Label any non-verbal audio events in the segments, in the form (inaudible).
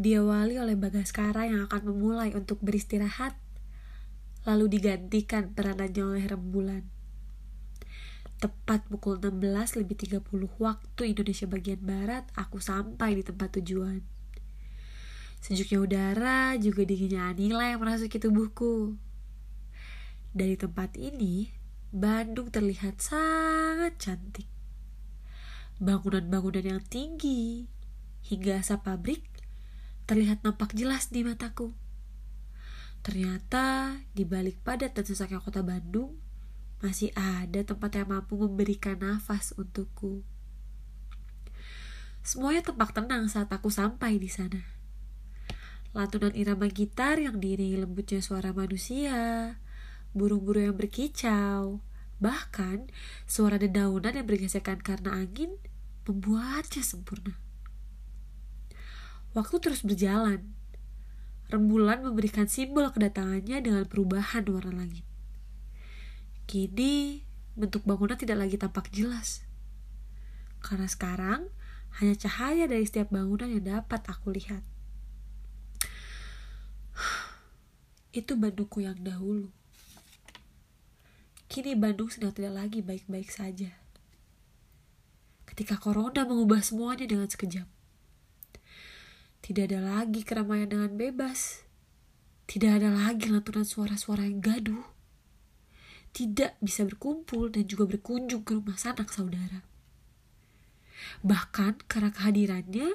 diawali oleh Bagaskara yang akan memulai untuk beristirahat, lalu digantikan peranannya oleh rembulan. Tepat pukul 16 lebih 30 waktu Indonesia bagian Barat, aku sampai di tempat tujuan. Sejuknya udara juga dinginnya Anila yang merasuki tubuhku. Dari tempat ini, Bandung terlihat sangat cantik. Bangunan-bangunan yang tinggi hingga asap pabrik terlihat nampak jelas di mataku. Ternyata di balik padat dan sesaknya kota Bandung masih ada tempat yang mampu memberikan nafas untukku. Semuanya tampak tenang saat aku sampai di sana. Lantunan irama gitar yang diiringi lembutnya suara manusia, burung-burung yang berkicau, bahkan suara dedaunan yang bergesekan karena angin membuatnya sempurna. Waktu terus berjalan. Rembulan memberikan simbol kedatangannya dengan perubahan warna langit. Kini, bentuk bangunan tidak lagi tampak jelas. Karena sekarang, hanya cahaya dari setiap bangunan yang dapat aku lihat. (sighs) Itu Bandungku yang dahulu. Kini Bandung sedang tidak lagi baik-baik saja ketika corona mengubah semuanya dengan sekejap. Tidak ada lagi keramaian dengan bebas. Tidak ada lagi lantunan suara-suara yang gaduh. Tidak bisa berkumpul dan juga berkunjung ke rumah sanak saudara. Bahkan karena kehadirannya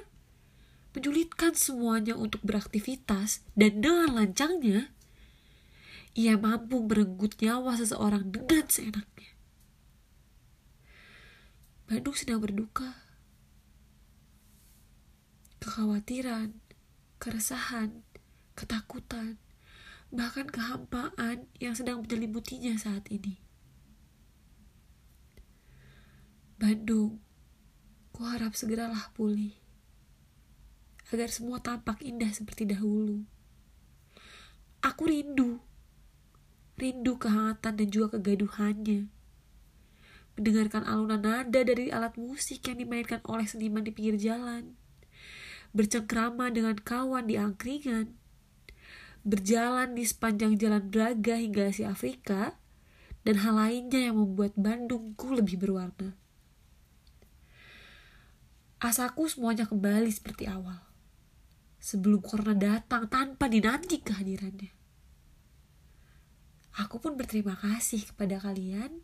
menyulitkan semuanya untuk beraktivitas dan dengan lancangnya ia mampu merenggut nyawa seseorang dengan seenaknya. Bandung sedang berduka. Kekhawatiran, keresahan, ketakutan, bahkan kehampaan yang sedang menyelimutinya saat ini. Bandung, ku harap segeralah pulih. Agar semua tampak indah seperti dahulu. Aku rindu. Rindu kehangatan dan juga kegaduhannya mendengarkan alunan nada dari alat musik yang dimainkan oleh seniman di pinggir jalan, bercengkrama dengan kawan di angkringan, berjalan di sepanjang jalan Braga hingga Asia Afrika, dan hal lainnya yang membuat Bandungku lebih berwarna. Asaku semuanya kembali seperti awal. Sebelum corona datang tanpa dinanti kehadirannya. Aku pun berterima kasih kepada kalian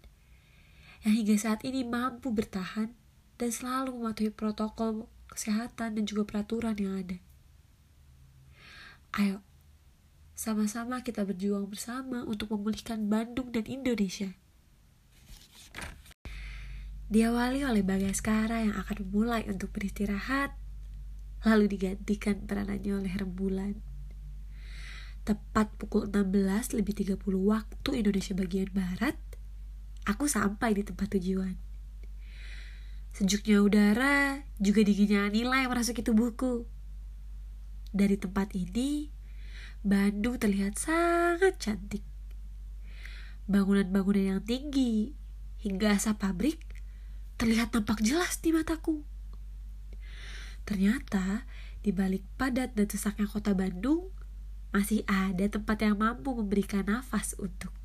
yang hingga saat ini mampu bertahan dan selalu mematuhi protokol kesehatan dan juga peraturan yang ada. Ayo, sama-sama kita berjuang bersama untuk memulihkan Bandung dan Indonesia. Diawali oleh Bagaskara yang akan memulai untuk beristirahat, lalu digantikan peranannya oleh rembulan. Tepat pukul 16 lebih 30 waktu Indonesia bagian Barat, aku sampai di tempat tujuan. Sejuknya udara juga dinginnya nilai merasuki tubuhku. Dari tempat ini, Bandung terlihat sangat cantik. Bangunan-bangunan yang tinggi hingga asap pabrik terlihat tampak jelas di mataku. Ternyata di balik padat dan sesaknya kota Bandung masih ada tempat yang mampu memberikan nafas untuk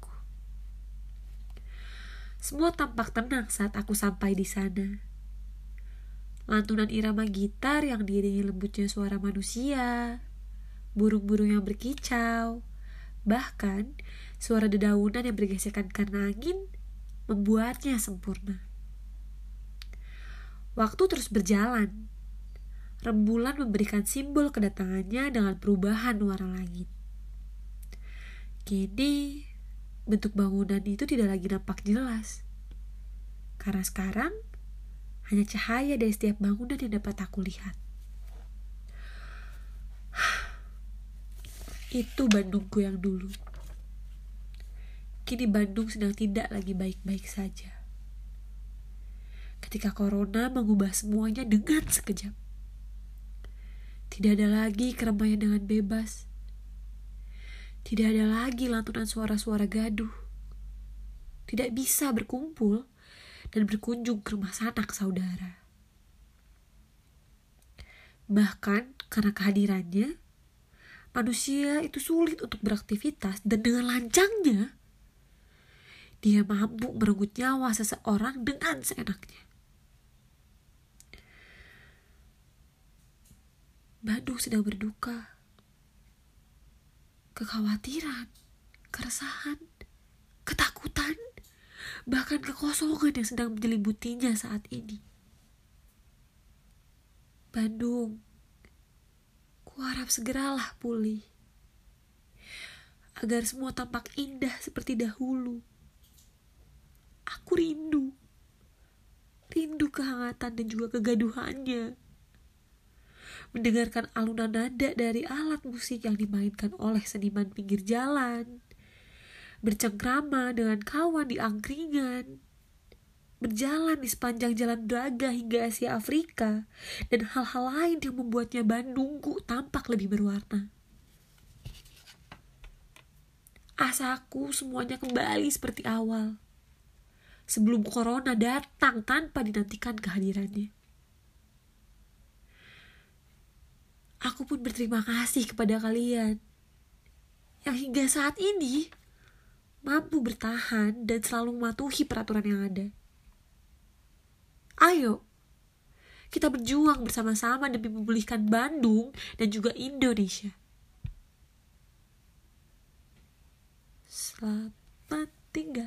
semua tampak tenang saat aku sampai di sana. Lantunan irama gitar yang diiringi lembutnya suara manusia, burung-burung yang berkicau, bahkan suara dedaunan yang bergesekan karena angin membuatnya sempurna. Waktu terus berjalan. Rembulan memberikan simbol kedatangannya dengan perubahan warna langit. Kini bentuk bangunan itu tidak lagi nampak jelas. Karena sekarang hanya cahaya dari setiap bangunan yang dapat aku lihat. (sighs) Itu Bandungku yang dulu. Kini Bandung sedang tidak lagi baik-baik saja. Ketika corona mengubah semuanya dengan sekejap. Tidak ada lagi keramaian dengan bebas tidak ada lagi lantunan suara-suara gaduh. Tidak bisa berkumpul dan berkunjung ke rumah sanak saudara. Bahkan Karena kehadirannya, manusia itu sulit untuk beraktivitas dan dengan lancangnya, dia mampu merenggut nyawa seseorang dengan seenaknya. Bandung sedang berduka. Kekhawatiran, keresahan, ketakutan, bahkan kekosongan yang sedang menyelimutinya saat ini. Bandung, kuharap segeralah pulih. Agar semua tampak indah seperti dahulu. Aku rindu. Rindu kehangatan dan juga kegaduhannya. Mendengarkan alunan nada dari alat musik yang dimainkan oleh seniman pinggir jalan. Bercengkrama dengan kawan di angkringan berjalan di sepanjang jalan Braga hingga Asia Afrika, dan hal-hal lain yang membuatnya Bandungku tampak lebih berwarna. Asaku semuanya kembali seperti awal. Sebelum corona datang tanpa dinantikan kehadirannya. Aku pun berterima kasih kepada kalian yang hingga saat ini mampu bertahan dan selalu mematuhi peraturan yang ada. Ayo, kita berjuang bersama-sama demi memulihkan Bandung dan juga Indonesia. Selamat tinggal.